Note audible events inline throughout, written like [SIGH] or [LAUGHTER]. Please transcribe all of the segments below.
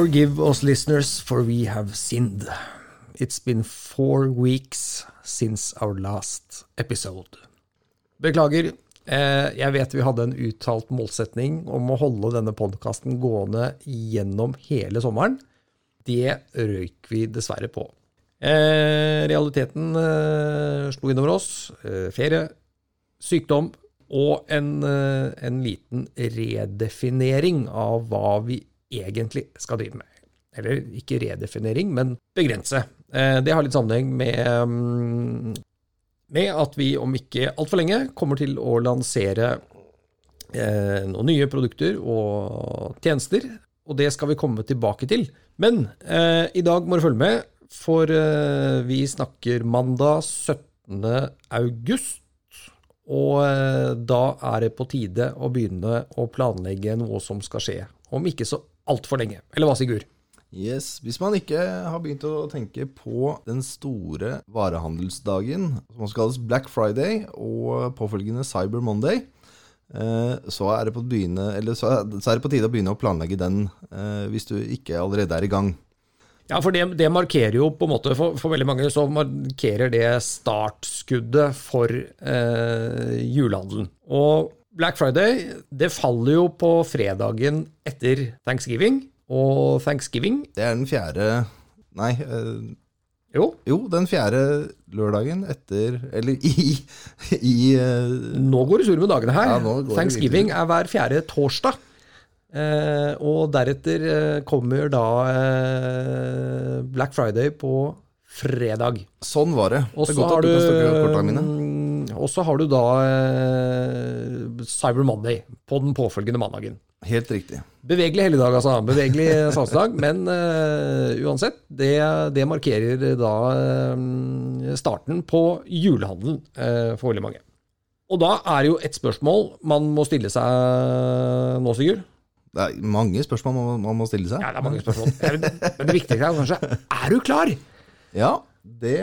Forgive us, listeners, for we have sinned. It's been four weeks since our last episode. Beklager. Eh, jeg vet vi hadde en uttalt målsetning om å holde denne podkasten gående gjennom hele sommeren. Det røyk vi dessverre på. Eh, realiteten eh, slo innover oss. Ferie, sykdom og en, en liten redefinering av hva vi egentlig skal drive med. Eller ikke redefinering, men begrense. Eh, det har litt sammenheng med, mm, med at vi om ikke altfor lenge kommer til å lansere eh, noen nye produkter og tjenester, og det skal vi komme tilbake til. Men eh, i dag må du følge med, for vi snakker mandag 17. august. Og da er det på tide å begynne å planlegge noe som skal skje om ikke så altfor lenge. Eller hva, Sigurd? Yes, Hvis man ikke har begynt å tenke på den store varehandelsdagen, som også kalles Black Friday og påfølgende Cyber Monday, eh, så er, begynne, så er det på tide å begynne å planlegge den eh, hvis du ikke allerede er i gang. Ja, for det, det markerer jo på en måte for, for, veldig mange så markerer det startskuddet for eh, julehandelen. Og Black Friday det faller jo på fredagen etter thanksgiving. Og thanksgiving Det er den fjerde Nei. Øh, jo. jo. den fjerde lørdagen etter Eller i, i øh, Nå går det sur med dagene her. Ja, thanksgiving er hver fjerde torsdag. Eh, og deretter eh, kommer da eh, Black Friday på fredag. Sånn var det. Og så har du og så har du da eh, Cyber Monday på den påfølgende mandagen. Helt riktig. Bevegelig helligdag, altså. Bevegelig salgsdag. men uh, uansett, det, det, markerer da uh, starten på julehandelen uh, for veldig mange. Og da er det jo et spørsmål man må stille seg nå, Sigurd. Det er mange spørsmål man, man må stille seg. Ja, det er mange spørsmål. men det viktigste er kanskje er du klar? Ja, det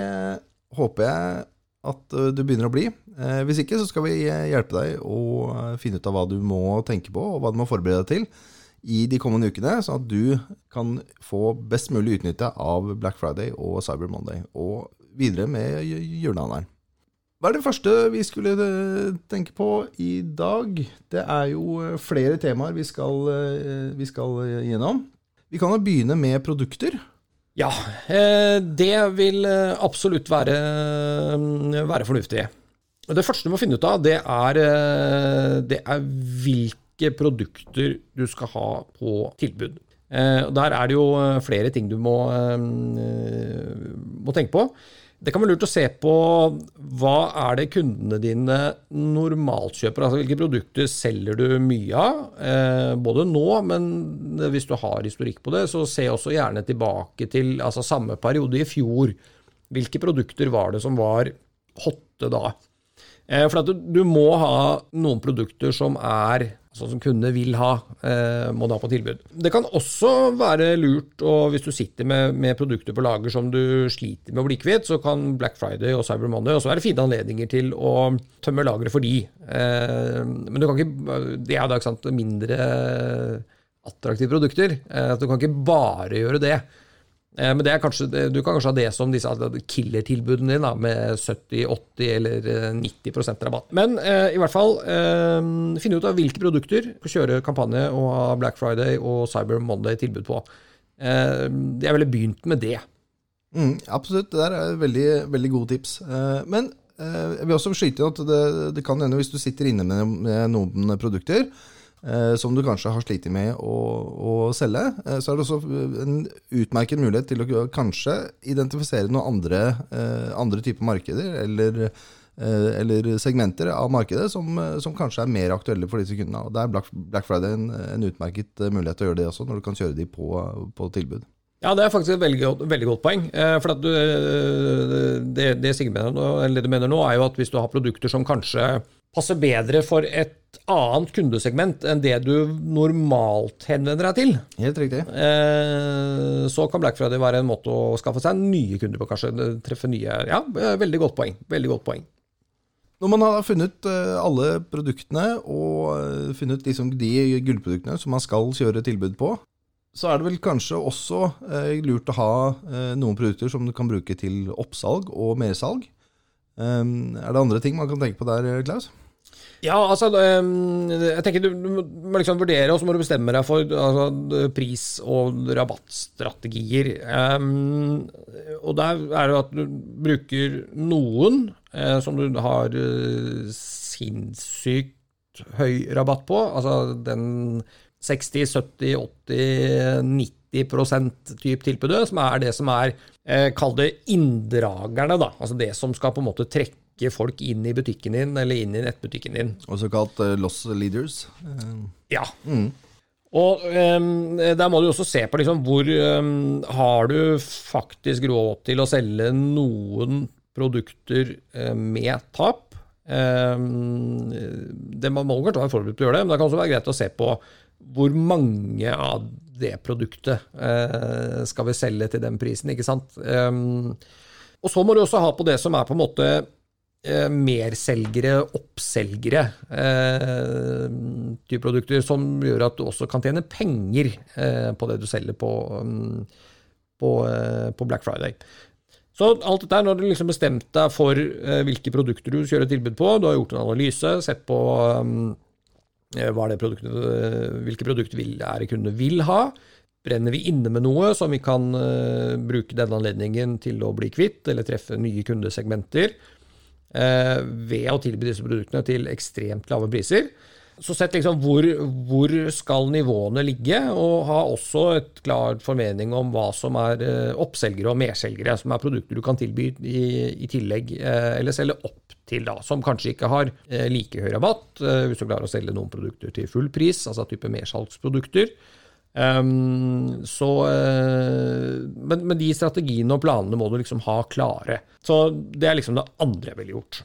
håper jeg at eh, du begynner å bli. Eh, hvis ikke, så skal vi eh, hjelpe deg å finne ut av hva du må tenke på, og hva du må forberede deg til i de kommende ukene, sånn at du kan få best mulig utnytte av Black Friday og Cyber Monday, og videre med julehandelen. Hva er det første vi skulle tenke på i dag? Det er jo flere temaer vi skal, vi skal gjennom. Vi kan jo begynne med produkter. Ja, eh, det vil eh, absolutt være, mm, være, fornuftig. Det første du må finne ut av, det er, eh, det er hvilke produkter du skal ha på tilbud. Der er det jo flere ting du må, må tenke på. Det kan være lurt å se på hva er det kundene dine normalt kjøper. Altså hvilke produkter selger du mye av, eh, både nå, men hvis du har historikk på det, så se også gjerne tilbake til altså samme periode i fjor. Hvilke produkter var det som var hotte da? Eh, for at du, du må ha noen produkter som er sånn som kundene vil ha, eh, må du ha på tilbud. Det kan også være lurt, og hvis du sitter med, med, produkter på lager som du sliter med å bli kvitt, så kan Black Friday og Cyber Monday også være fine anledninger til å tømme lageret for de. Eh, men du kan ikke, det er da ikke sant, mindre attraktive produkter. Du kan ikke bare gjøre det. Eh, men kanskje, du kan kanskje ha det som disse killer-tilbudene dine, med 70, 80 eller 90 eh, rabatt. Men eh, i hvert fall, eh, finne ut av hvilke produkter du kjøre kampanje og ha Black Friday og Cyber Monday tilbud på. Eh, jeg ville begynt med det. Mm, absolutt, det der er veldig, veldig gode tips. Eh, men jeg vil også skyte inn at det, det, kan hende hvis du sitter inne med, noen produkter, som du kanskje har slitt med å, å, selge, eh, så er det også en utmerket mulighet til å kanskje identifisere noen andre, eh, andre typer markeder, eller eh, eller segmenter av markedet som, eh, som kanskje er mer aktuelle for disse kundene. Og Da er Black, Black Friday en, en, utmerket eh, mulighet til å gjøre det også, når du kan kjøre de på, på tilbud. Ja, det er faktisk et veldig godt, veldig godt poeng. For du, det, det Sigmund mener nå, er jo at hvis du har produkter som kanskje passer bedre for et annet kundesegment enn det du normalt henvender deg til. Helt riktig. Eh, så kan Black Friday være en måte å skaffe seg nye kunder på, kanskje. Treffe nye Ja, veldig godt poeng. Veldig godt poeng. Når man har funnet eh, alle produktene og eh, funnet liksom de gullproduktene som man skal kjøre tilbud på, så er det vel kanskje også lurt å ha noen produkter som du kan bruke til oppsalg og mersalg. Er det andre ting man kan tenke på der, Klaus? Ja, altså Jeg tenker du, må liksom vurdere, og så må du bestemme deg for altså, pris- og rabattstrategier. Um, og der er det at du bruker noen eh, som du har uh, sinnssykt høy rabatt på. Altså den 60, 70, 80, 90 type tilbudet, som er det som er, eh, kall det inndragerne, da. Altså det som skal på en måte trekke trekke folk inn i butikken din eller inn i nettbutikken din. Også kalt uh, loss leaders. Uh. Ja. Mm. Og um, der må du også se på liksom, hvor um, har du faktisk råd til å selge noen produkter uh, med tap. Um, det Man må kanskje være forberedt på å gjøre det, men det kan også være greit å se på hvor mange av det produktet uh, skal vi selge til den prisen, ikke sant. Um, og så må du også ha på det som er på en måte eh, merselgere, oppselgere eh, type produkter, som gjør at du også kan tjene penger eh, på det du selger på, um, på, eh, på, Black Friday. Så alt dette når du liksom bestemt deg for eh, hvilke produkter du kjører tilbud på, du har gjort en analyse, sett på um, produktet, hvilke produkter vil, er kundene vil ha. Brenner vi inne med noe som vi kan uh, bruke denne anledningen til å bli kvitt, eller treffe nye kundesegmenter? Eh, ved å tilby disse produktene til ekstremt lave priser. Så sett liksom hvor, hvor, skal nivåene ligge, og ha også et klart formening om hva som er eh, oppselgere og merselgere, som er produkter du kan tilby i, i tillegg, eh, eller selge opp til, da, som kanskje ikke har like høy rabatt, hvis du klarer å selge noen produkter til full pris, altså type mersalgsprodukter. Um, så, uh, men, men, de strategiene og planene må du liksom ha klare. Så det er liksom det andre jeg ville gjort.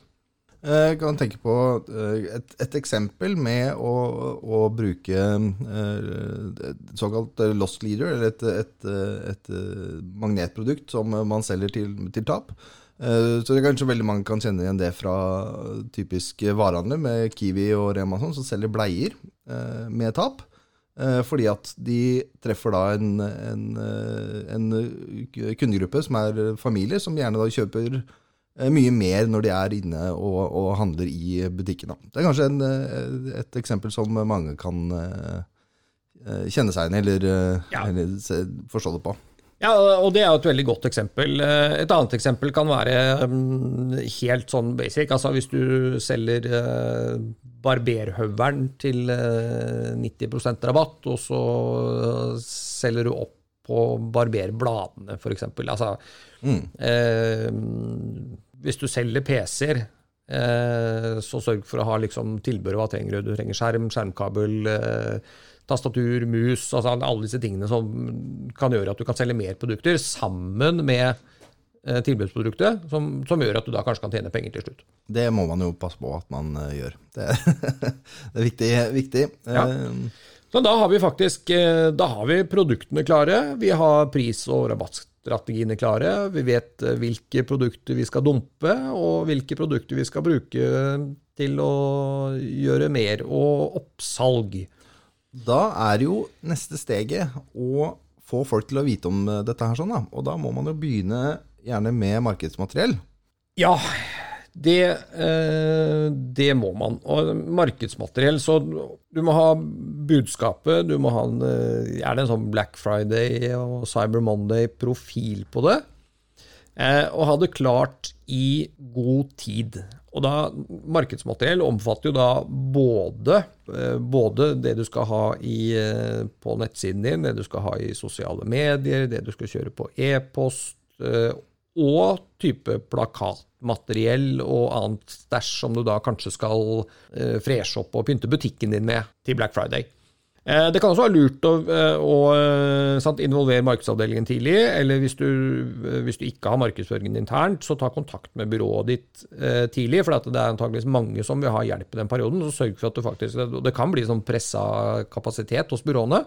Jeg kan tenke på eh, et, et eksempel med å, å bruke et såkalt lost leader, eller et, et, et, magnetprodukt som man selger til, til tap. Så det er kanskje veldig mange kan kjenne igjen det fra typisk varehandler med Kiwi og Rema sånn, som selger bleier med tap. Eh, fordi at de treffer da en, en, eh, en, kundegruppe som er familier, som gjerne da kjøper eh, mye mer når de er inne og, og handler i butikken. Det er kanskje en, et eksempel som mange kan kjenne seg igjen eller, ja. eller forstå det på. Ja, og det er et veldig godt eksempel. Et annet eksempel kan være mm, helt sånn basic. Altså hvis du selger barberhøvelen til 90 eh, rabatt, og så selger du opp på barberbladene, f.eks. Altså, mm. eh, hvis du selger PC-er, eh, så sørg for å ha liksom, tilbehør. Hva trenger du? Du trenger skjerm, skjermkabel, eh, tastatur, mus. altså Alle disse tingene som kan gjøre at du kan selge mer produkter, sammen med Eh, tilbudsproduktet, som, som, gjør at du da kanskje kan tjene penger til slutt. Det må man jo passe på at man uh, gjør. Det er, [LAUGHS] det er viktig. viktig. Ja. Uh, så da har vi faktisk da har vi produktene klare. Vi har pris- og rabattstrategiene klare. Vi vet hvilke produkter vi skal dumpe, og hvilke produkter vi skal bruke til å gjøre mer og oppsalg. Da er jo neste steget å få folk til å vite om dette her, sånn da. Og da må man jo begynne gjerne med markedsmateriell? Ja, det, eh, det, må man. Og markedsmateriell, så du må ha budskapet, du må ha en, er gjerne en sånn Black Friday og Cyber Monday-profil på det. Eh, og ha det klart i god tid. Og da, Markedsmateriell omfatter jo da både, både det du skal ha i, på nettsiden din, det du skal ha i sosiale medier, det du skal kjøre på e-post, og type plakatmateriell og annet stæsj som du da kanskje skal eh, freshe opp og pynte butikken din med til Black Friday. Eh, det kan også være lurt å, eh, å eh, sant, involvere markedsavdelingen tidlig, eller hvis du, hvis du, ikke har markedsføringen internt, så ta kontakt med byrået ditt eh, tidlig, for det er antakeligvis mange som vil ha hjelp i den perioden. så sørg for at du faktisk, Det kan bli sånn pressa kapasitet hos byråene.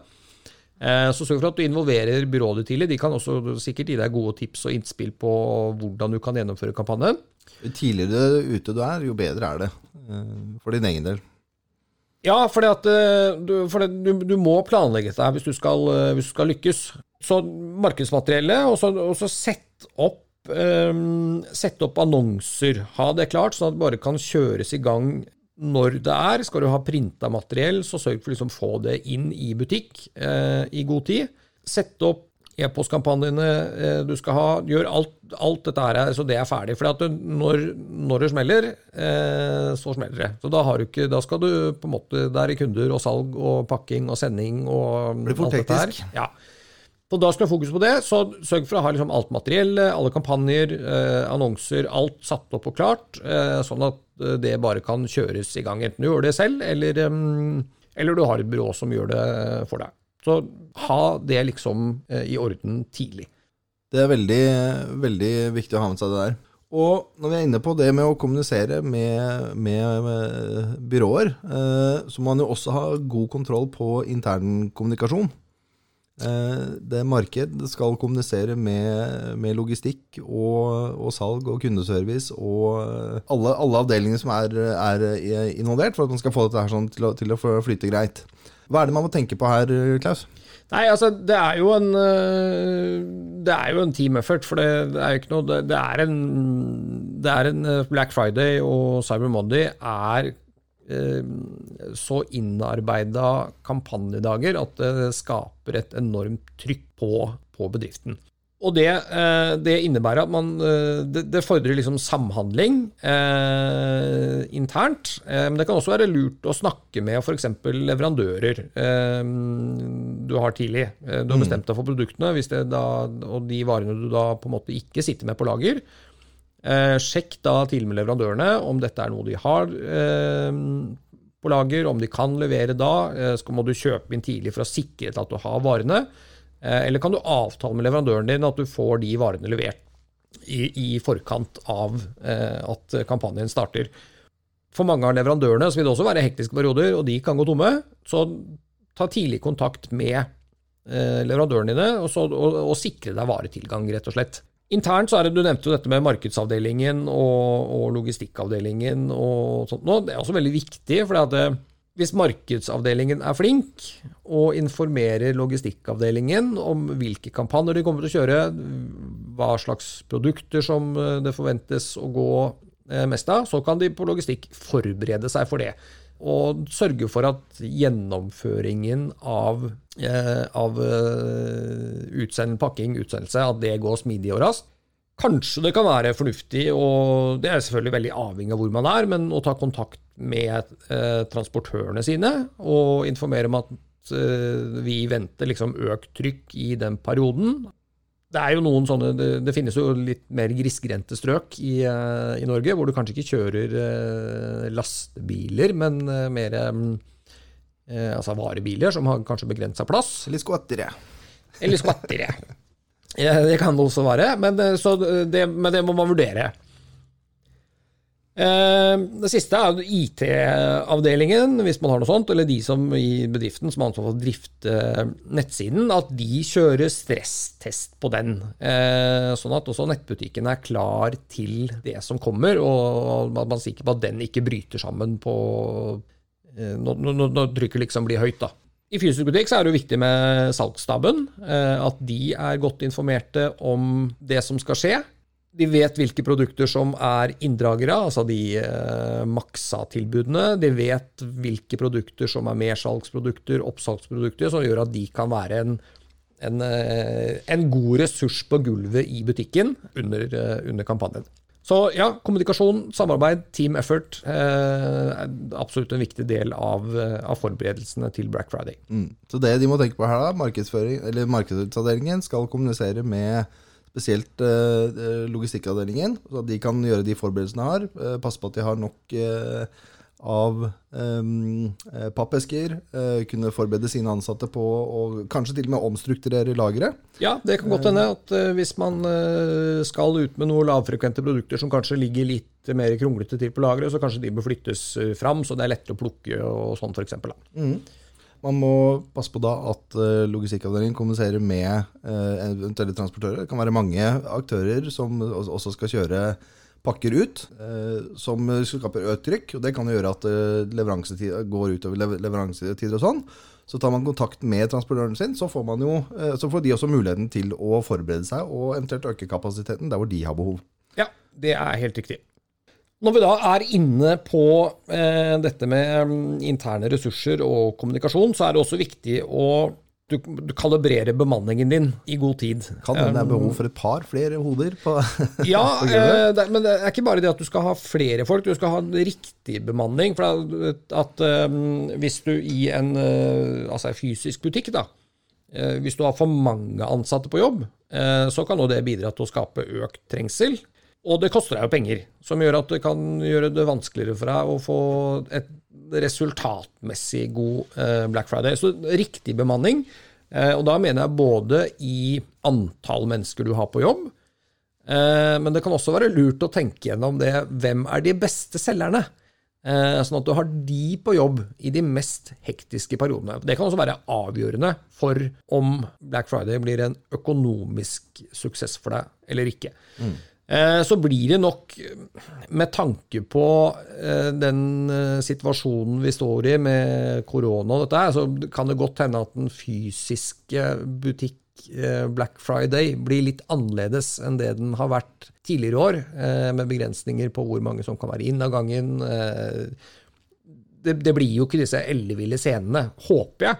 Eh, så sørg for at du involverer byrået ditt tidlig. De kan også sikkert gi deg gode tips og innspill på hvordan du kan gjennomføre kampanjen. Jo tidligere ute du er, jo bedre er det for din egen del. Ja, fordi at eh, for du, du må planlegge dette hvis skal, hvis du skal lykkes. Så markedsmateriellet, og så, og så sett opp um, Sett opp annonser. Ha det klart, sånn at det bare kan kjøres i gang når det er. Skal du ha printa materiell, så sørg for å liksom få det inn i butikk eh, i god tid. Sett opp e-postkampanjene eh, du skal ha. Gjør alt, alt dette her så det er ferdig. For når, når, det smeller, eh, så smeller det. Så da, ikke, da, skal du på en måte Der er kunder og salg og pakking og sending og Blir dette her. Ja. Så da skal du fokus på det. Så sørg for å ha liksom alt materiellet, alle kampanjer, eh, annonser, alt satt opp og klart, sånn at det bare kan kjøres i gang. Enten du gjør det selv, eller, eller du har et byrå som gjør det for deg. Så ha det liksom eh, i orden tidlig. Det er veldig, veldig viktig å ha med seg det der. Og når vi er inne på det med å kommunisere med, med, med byråer, eh, så må man jo også ha god kontroll på internkommunikasjon. Eh, det marked skal kommunisere med, med logistikk og, og, salg og kundeservice og eh, alle, alle avdelinger som er, er, involvert, for at man skal få dette sånn til, å, til å flyte greit. Hva er det man må tenke på her, Klaus? Nei, altså, det er jo en eh, Det er jo en team effort, for det, er jo ikke noe det, er en, det er en Black Friday og Cyber Monday er Eh, så innarbeida kampanjedager at det skaper et enormt trykk på, på bedriften. Og det, eh, det, innebærer at man eh, Det, det fordrer liksom samhandling eh, internt. Eh, men det kan også være lurt å snakke med f.eks. leverandører eh, du har tidlig. Du har mm. bestemt deg for produktene, da, og de varene du da på en måte ikke sitter med på lager. Eh, sjekk da tidlig med leverandørene om dette er noe de har eh, på lager, om de kan levere da. Eh, så må du kjøpe inn tidlig for å sikre at du har varene. Eh, eller kan du avtale med leverandøren din at du får de varene levert i, i forkant av eh, at kampanjen starter. For mange av leverandørene så vil det også være hektiske perioder, og de kan gå tomme. Så ta tidlig kontakt med eh, leverandørene dine, og, så, og, og sikre deg varetilgang, rett og slett. Internt så er det, Du nevnte jo dette med markedsavdelingen og, og logistikkavdelingen. og sånt. Nå, det er også veldig viktig. for det, hvis markedsavdelingen er flink og informerer logistikkavdelingen om hvilke kampanjer de kommer til å kjøre, hva slags produkter som eh, det forventes å gå eh, mest av, så kan de på logistikk forberede seg for det og sørge for at gjennomføringen av, eh, av eh, utsend, pakking, utsendelse, at det går smidig og raskt. Kanskje det kan være fornuftig, og det er selvfølgelig veldig avhengig av hvor man er, men å ta kontakt med eh, transportørene sine og informere om at eh, vi venter liksom økt trykk i den perioden det er jo noen sånne, det, det finnes jo litt mer grisgrendte strøk i, uh, i, Norge, hvor du kanskje ikke kjører uh, lastebiler, men mer altså varebiler som har kanskje begrensa plass. Eller skvattere. Eller skvattere. Ja, det kan det også være, men, det, men det må man vurdere. Eh, det siste er IT-avdelingen, hvis man har noe sånt, eller de som i bedriften som har ansvar for å drifte nettsiden, at de kjører stresstest på den. Eh, sånn at også nettbutikken er klar til det som kommer, og at man er sikker på at den ikke bryter sammen på Nå når, trykket liksom blir høyt. da. I fysisk butikk så er det jo viktig med salgsstaben, at de er godt informerte om det som skal skje. De vet hvilke produkter som er inndragere, altså de eh, maksa-tilbudene. De vet hvilke produkter som er mersalgsprodukter, oppsalgsprodukter, som gjør at de kan være en, en, eh, en god ressurs på gulvet i butikken under, eh, under, kampanjen. Så ja, kommunikasjon, samarbeid, team effort eh, er absolutt en viktig del av, eh, av forberedelsene til Black Friday. Mm. Så det de må tenke på her, da, markedsavdelingen skal kommunisere med spesielt eh, logistikkavdelingen, så de kan gjøre de forberedelsene de har. Eh, passe på at de har nok eh, av um, pappesker. Uh, kunne forberede sine ansatte på å kanskje til og med omstrukturere lageret. Ja, det kan godt hende at uh, hvis man uh, skal ut med noen lavfrekvente produkter som kanskje ligger litt mer kronglete til på lageret, så kanskje de bør flyttes fram, så det er lettere å plukke og sånn f.eks. Mm. Man må passe på da at logistikkavdelingen kommuniserer med eventuelle transportører. Det kan være mange aktører som også skal kjøre pakker ut, eh, som skaper økt trykk. og Det kan gjøre at eh, leveransetid går utover leveransetider og sånn. Så tar man kontakt med transportøren sin, så får, jo, eh, så får, de også muligheten til å forberede seg og eventuelt øke kapasiteten der hvor de har behov. Ja, det er helt riktig. Når vi da er inne på eh, dette med um, interne ressurser og kommunikasjon, så er det også viktig å du, du kalibrerer bemanningen din i god tid. Kan hende det er behov um, for et par flere hoder på, [LAUGHS] Ja, på eh, det, men det er ikke bare det at du skal ha flere folk, du skal ha en riktig bemanning. For at, at um, hvis du i en uh, altså fysisk butikk, da, uh, hvis du har for mange ansatte på jobb, uh, så kan det bidra til å skape økt trengsel. Og det koster deg jo penger, som gjør at det kan gjøre det vanskeligere for deg å få et resultatmessig god eh, Black Friday. Så riktig bemanning. Eh, og da mener jeg både i antall mennesker du har på jobb, eh, men det kan også være lurt å tenke gjennom det. Hvem er de beste selgerne? Sånn at du har de på jobb i de mest hektiske periodene. Det kan også være avgjørende for om Black Friday blir en økonomisk suksess for deg eller ikke. Mm. Eh, så blir det nok, med tanke på eh, den eh, situasjonen vi står i med korona og dette så kan det godt hende at den fysiske butikk Black Friday blir litt annerledes enn det den har vært tidligere år, med begrensninger på hvor mange som kan være inn av gangen. Det blir jo ikke disse elleville scenene, håper jeg,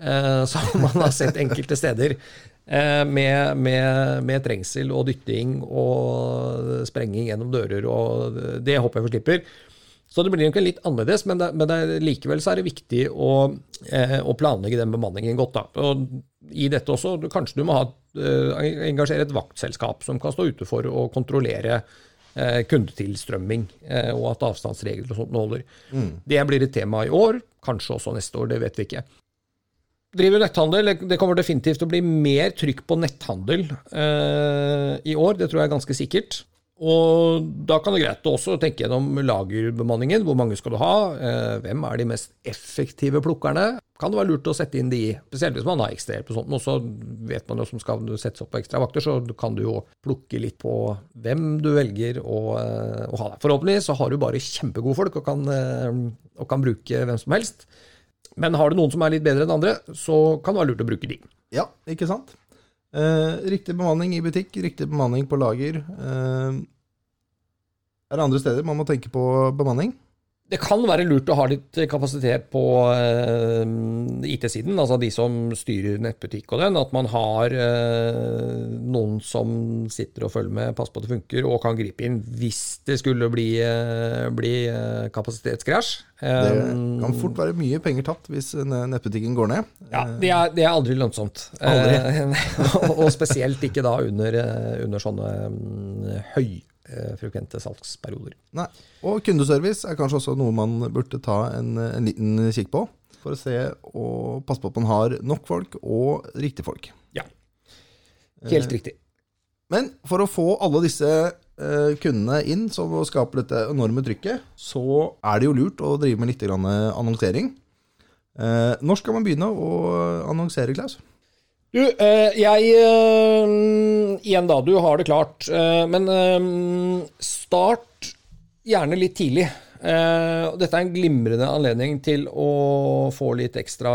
[LAUGHS] som man har sett enkelte steder. Eh, med, med, med, trengsel og dytting og sprenging gjennom dører. og Det håper jeg vi slipper. Så det blir nok litt annerledes, men, det, men det, likevel så er det viktig å, eh, å, planlegge den bemanningen godt. Da. Og I dette også, kanskje du må ha, eh, engasjere et vaktselskap som kan stå ute for å kontrollere eh, kundetilstrømming, eh, og at avstandsregler og sånt holder. Mm. Det blir et tema i år, kanskje også neste år, det vet vi ikke driver netthandel. Det kommer definitivt til å bli mer trykk på netthandel eh, i år, det tror jeg er ganske sikkert. Og da kan det greit også tenke gjennom lagerbemanningen. Hvor mange skal du ha? Eh, hvem er de mest effektive plukkerne? Kan det være lurt å sette inn de, spesielt hvis man har ekstrahjelp og sånt. Og så vet man jo som skal settes opp på ekstra vakter, så kan du jo plukke litt på hvem du velger å, eh, å ha der. Forhåpentlig så har du bare kjempegode folk og kan, eh, og kan bruke hvem som helst. Men har du noen som er litt bedre enn andre, så kan det være lurt å bruke de. Ja, ikke sant. Eh, riktig bemanning i butikk, riktig bemanning på lager. Eh, er det andre steder man må tenke på bemanning? Det kan være lurt å ha litt kapasitet på uh, IT-siden, altså de som styrer nettbutikk og den. At man har uh, noen som sitter og følger med, passer på at det funker, og kan gripe inn hvis det skulle bli, uh, bli kapasitetskrasj. det kan fort være mye penger tapt hvis nettbutikken går ned. Ja, det er, det er aldri lønnsomt. Aldri. [LAUGHS] og spesielt ikke da under, under sånne um, høy Eh, frekvente salgsperioder. Nei. Og kundeservice er kanskje også noe man burde ta en, en liten kikk på. For å se og passe på at man har nok folk og riktige folk. Ja, helt eh, riktig. Men for å få alle disse eh, kundene inn som skaper dette enorme trykket, så er det jo lurt å drive med litt annonsering. Eh, når skal man begynne å annonsere, Klaus? Du, eh, jeg eh, Igjen, da. Du har det klart. Eh, men start gjerne litt tidlig. Dette er en glimrende anledning til å få litt ekstra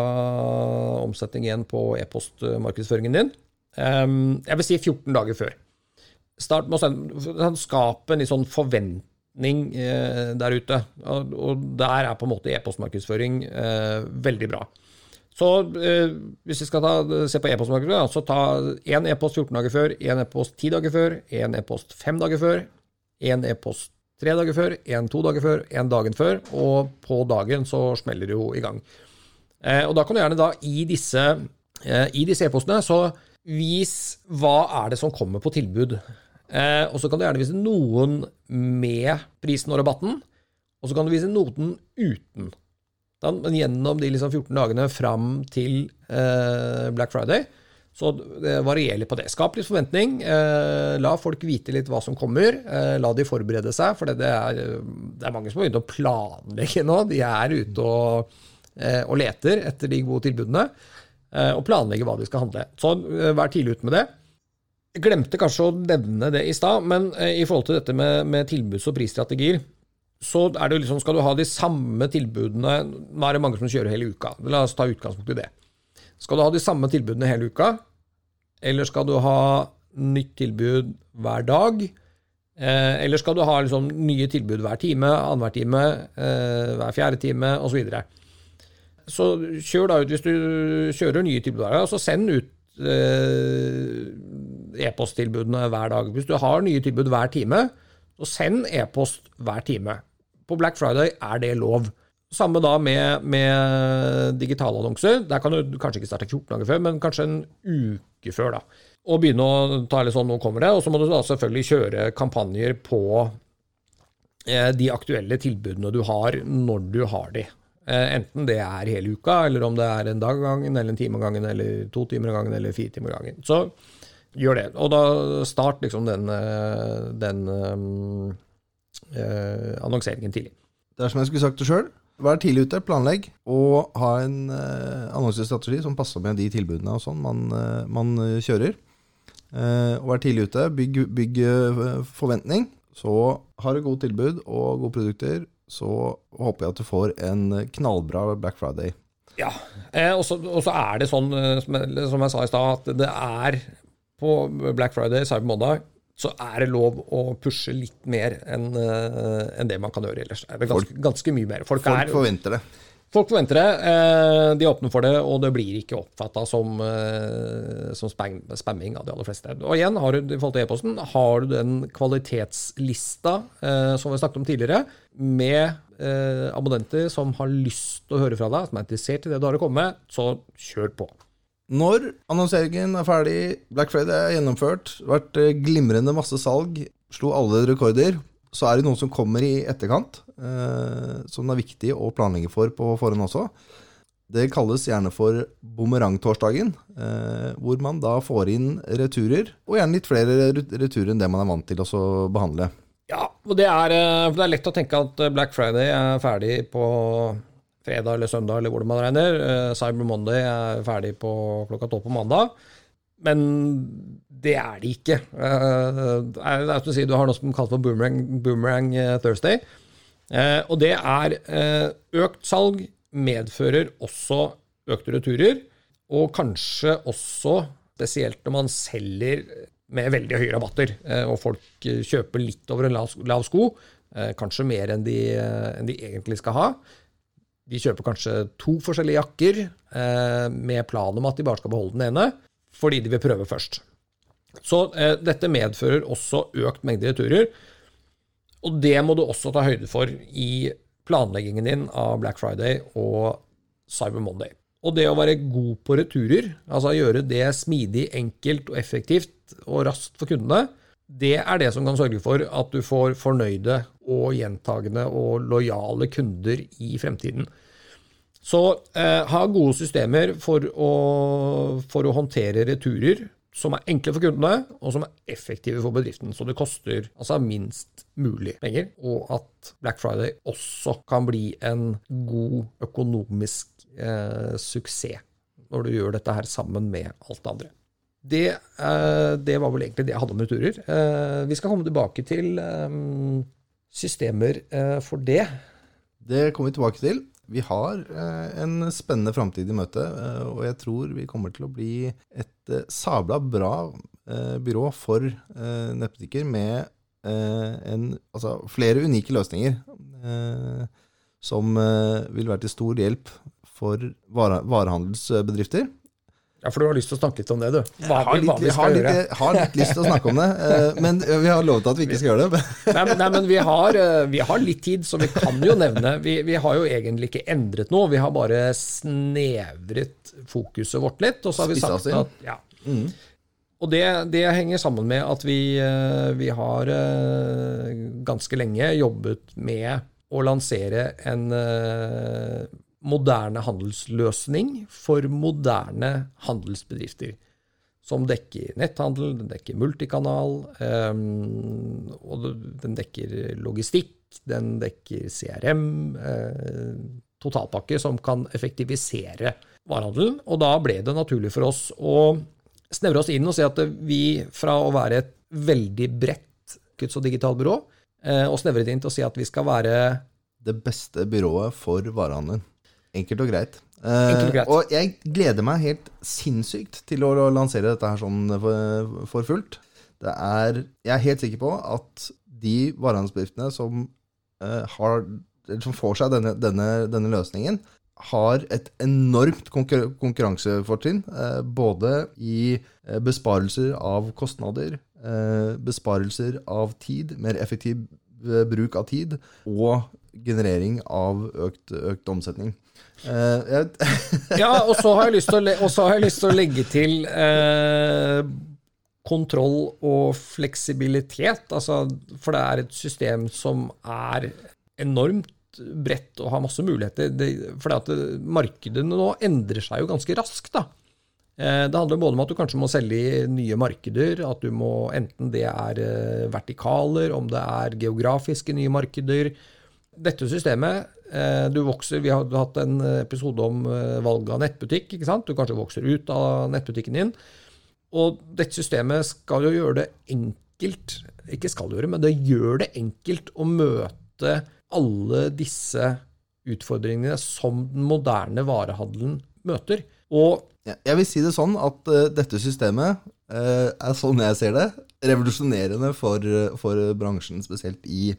omsetning igjen på e-postmarkedsføringen din. Jeg vil si 14 dager før. Start med å skape en litt sånn forventning der ute. Og der er på en måte e-postmarkedsføring veldig bra. Så eh, hvis vi skal ta, se på e-postmarkedet, så ta én e-post 14 dager før, én e-post 10 dager før, én e-post 5 dager før, én e-post 3 dager før, én to dager før, én dagen før, og på dagen så smeller det jo i gang. Eh, og da kan du gjerne da i disse eh, e-postene så vis hva er det som kommer på tilbud. Eh, og så kan du gjerne vise noen med prisen og rabatten, og så kan du vise noten uten. Men gjennom de liksom 14 dagene fram til eh, Black Friday, så det varierer litt på det. Skap litt forventning. Eh, la folk vite litt hva som kommer. Eh, la de forberede seg, for det er, det er mange som har begynt å planlegge nå. De er ute og, eh, og leter etter de gode tilbudene, eh, og planlegger hva de skal handle. Så eh, vær tidlig ute med det. Jeg glemte kanskje å nevne det i stad, men eh, i forhold til dette med, med tilbuds- og prisstrategier, så er det liksom, skal du ha de samme tilbudene Nå er det mange som kjører hele uka. La oss ta utgangspunkt i det. Skal du ha de samme tilbudene hele uka, eller skal du ha nytt tilbud hver dag? Eh, eller skal du ha liksom nye tilbud hver time, annenhver time, eh, hver fjerde time osv. Så, videre. så kjør da ut hvis du kjører nye tilbud hver dag, så send ut eh, e-posttilbudene hver dag. Hvis du har nye tilbud hver time, så send e-post hver time. På Black Friday er det lov. Samme da med, med digitalannonser. Der kan du kanskje ikke starte 14 dager før, men kanskje en uke før. da. Og begynne å ta litt sånn, nå kommer det. Og så må du da selvfølgelig kjøre kampanjer på eh, de aktuelle tilbudene du har, når du har de. Eh, enten det er hele uka, eller om det er en dag av gangen, eller en time av gangen, eller to timer av gangen, eller fire timer av gangen. Så gjør det. Og da start liksom den, eh, den um, annonseringen tidlig. Det er som jeg skulle sagt det sjøl. Vær tidlig ute, planlegg, og ha en eh, annonsestrategi som passer med de tilbudene og sånn man, eh, man eh, kjører. Eh, og vær tidlig ute, bygg, bygg eh, forventning. Så har du gode tilbud og gode produkter, så håper jeg at du får en knallbra Black Friday. Ja, eh, og så er det sånn, eh, som jeg, som jeg sa i stad, at det er på Black Friday, Cyber Monday, så er det lov å pushe litt mer enn en det man kan gjøre ellers. Det er ganske, ganske mye mer. Folk, Folk er, forventer det. folk forventer det, eh, de åpner for det, og det blir ikke oppfatta som, eh, som spamming av de aller fleste. Og igjen, har du, i forhold til e-posten, har du den kvalitetslista eh, som vi snakket om tidligere, med eh, abonnenter som har lyst til å høre fra deg, som er interessert i det du har å komme med, så kjør på. Når annonseringen er ferdig, Black Friday er gjennomført, vært eh, glimrende masse salg, slo alle rekorder, så er det noe som kommer i etterkant, eh, som det er viktig å planlegge for på forhånd også. Det kalles gjerne for bumerangtorsdagen, eh, hvor man da får inn returer, og gjerne litt flere returer enn det man er vant til å behandle. Ja, og det er, eh, det er lett å tenke at Black Friday er ferdig på fredag eller søndag, eller hvor det man regner. Eh, Cyber Monday er ferdig på klokka tolv på mandag. Men det er det ikke. Eh, Det er, som å si, du har noe som kalles for boomerang, boomerang eh, Thursday. Og det er økt salg medfører også økte returer, og kanskje også, spesielt når man selger med veldig høye rabatter, og folk kjøper litt over en lav, lav sko, kanskje mer enn de, enn de egentlig skal ha. De kjøper kanskje to forskjellige jakker eh, med plan om at de bare skal beholde den ene, fordi de vil prøve først. Så eh, dette medfører også økt mengde returer, og det må du også ta høyde for i planleggingen din av Black Friday og Cyber Monday. Og det å være god på returer, altså gjøre det smidig, enkelt og effektivt og raskt for kundene, det er det som kan sørge for at du får fornøyde og gjentagende og lojale kunder i fremtiden. Så eh, ha gode systemer for å, for å håndtere returer som er enkle for kundene, og som er effektive for bedriften. Så det koster altså minst mulig penger, og at Black Friday også kan bli en god økonomisk eh, suksess når du gjør dette her sammen med alt det andre. Det, eh, det var vel egentlig det jeg hadde om returer. Eh, vi skal komme tilbake til eh, systemer eh, for det. Det kommer vi tilbake til. Vi har eh, en spennende framtid i møte, eh, og jeg tror vi kommer til å bli et sabla bra byrå for nettbutikker med en, altså flere unike løsninger som vil være til stor hjelp for vare, varehandelsbedrifter. Ja, for du har lyst til å snakke litt om det, du. Hva, har hva litt, vi har, skal litt, gjøre. har litt lyst til å snakke om det, eh, men vi har lovet at vi ikke skal gjøre det. Nei, men, nei, men vi, har, eh, vi har litt tid, så vi kan jo nevne Vi, vi har jo egentlig ikke endret noe, vi har bare snevret fokuset vårt litt. Og så har vi sagt at ja, Og det, det henger sammen med at vi, eh, vi har eh, ganske lenge jobbet med å lansere en eh, moderne handelsløsning for moderne handelsbedrifter. Som dekker netthandel, den dekker multikanal, og den dekker logistikk, den dekker CRM. Totalpakke som kan effektivisere varehandelen. Og da ble det naturlig for oss å snevre oss inn og si at vi, fra å være et veldig bredt kuts- og digitalbyrå, og snevret inn til å si at vi skal være Det beste byrået for varehandelen. Enkelt og greit. Enkelt og greit. Eh, og jeg gleder meg helt sinnssykt til å lansere dette her sånn for, for fullt. Det er Jeg er helt sikker på at de varehandelsbedriftene som, eh, har, som får seg denne, denne, denne løsningen, har et enormt konkur konkurransefortrinn. Eh, både i eh, besparelser av kostnader, eh, besparelser av tid, mer effektiv eh, bruk av tid, og generering av økt, økt omsetning. Uh, Ja, og så har jeg lyst til å, å legge til uh, kontroll og fleksibilitet. Altså, for det er et system som er enormt bredt og har masse muligheter. Det, for at markedene nå endrer seg jo ganske raskt. da. Eh, Det handler både om at du kanskje må selge i nye markeder, at du må enten det er vertikaler, om det er geografiske nye markeder. Dette systemet eh, du vokser, Vi har hatt en episode om eh, valg av nettbutikk. ikke sant? Du kanskje vokser ut av nettbutikken din. Og dette systemet skal jo gjøre det enkelt Ikke skal gjøre, men det gjør det enkelt å møte alle disse utfordringene som den moderne varehandelen møter. Og jeg vil si det sånn at eh, dette systemet eh, er sånn jeg ser det, revolusjonerende for, for bransjen, spesielt i,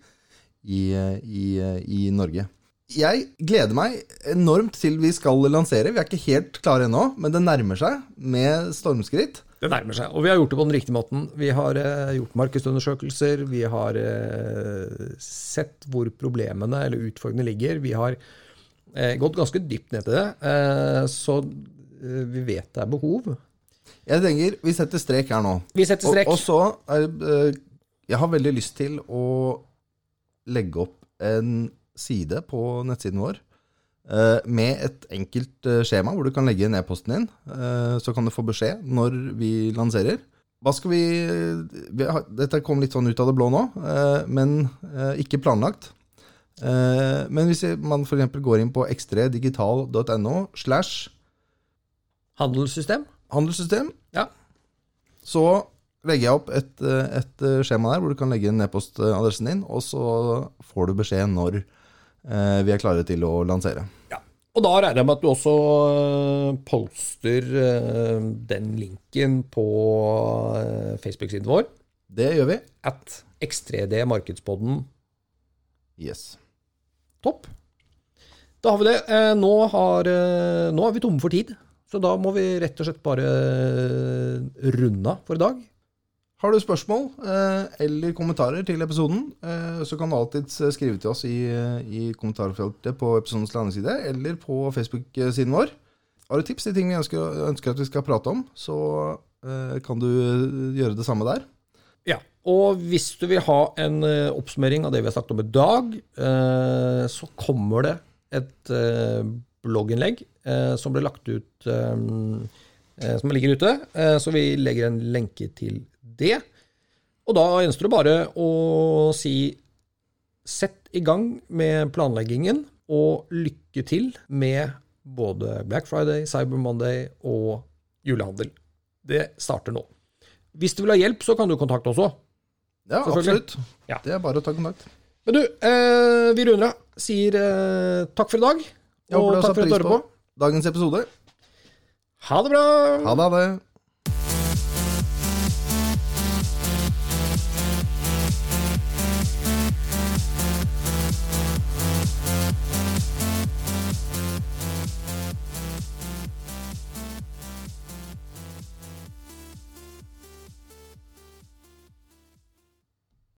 i, i, i Norge. Jeg gleder meg enormt til vi skal lansere. Vi er ikke helt klare ennå, men det nærmer seg med stormskritt. det nærmer seg. Og vi har gjort det på den riktige måten. Vi har eh, gjort markedsundersøkelser. Vi har eh, sett hvor problemene eller utfordringene ligger. Vi har eh, gått ganske dypt ned til det. Eh, så eh, vi vet det er behov. Jeg tenker vi setter strek her nå. Vi setter strek. Og, og så er, eh, Jeg har veldig lyst til å legge opp en side på nettsiden vår eh, med et enkelt eh, skjema hvor du kan legge inn e-posten din. eh, Så kan du få beskjed når vi lanserer. Hva skal vi, vi har, Dette kom litt sånn ut av det blå nå, eh, men ikke planlagt. Eh, Men hvis man f.eks. går inn på x3digital.no slash Handelssystem. handelssystem, Ja. så legger jeg opp et, eh, et eh, skjema der hvor du kan legge inn e-postadressen din, og så får du beskjed når eh, vi er klare til å lansere. ja. Og da regner jeg med at du også eh, poster eh, den linken på eh, Facebook-siden vår. Det gjør vi. At X3D Markedspodden Yes. Topp. Da har vi det. Eh, Nå, har, nå er vi tomme for tid, så da må vi rett og slett bare runde av for i dag. Har du spørsmål eh, eller kommentarer til episoden, eh, så kan du alltids skrive til oss i, i kommentarfeltet på episodens landingsside eller på Facebook-siden vår. Har du tips til ting vi ønsker, ønsker at vi skal prate om, så eh, kan du gjøre det samme der. Ja, og hvis du vil ha en eh, oppsummering av det vi har snakket om i dag, eh, så kommer det et eh, blogginnlegg eh, som ble lagt ut eh, eh, Som ligger ute. Eh, så vi legger en lenke til det. Og da gjenstår det bare å si sett i gang med planleggingen, og lykke til med både Black Friday, Cyber Monday og julehandel. Det starter nå. Hvis du vil ha hjelp, så kan du kontakte oss òg. Ja, absolutt. Ja. Det er bare å ta kontakt. Men du, eh, vi runder av. Sier eh, takk for i dag. Og takk for at du på på. dagens episode. Ha det bra! Ha det. Ha det.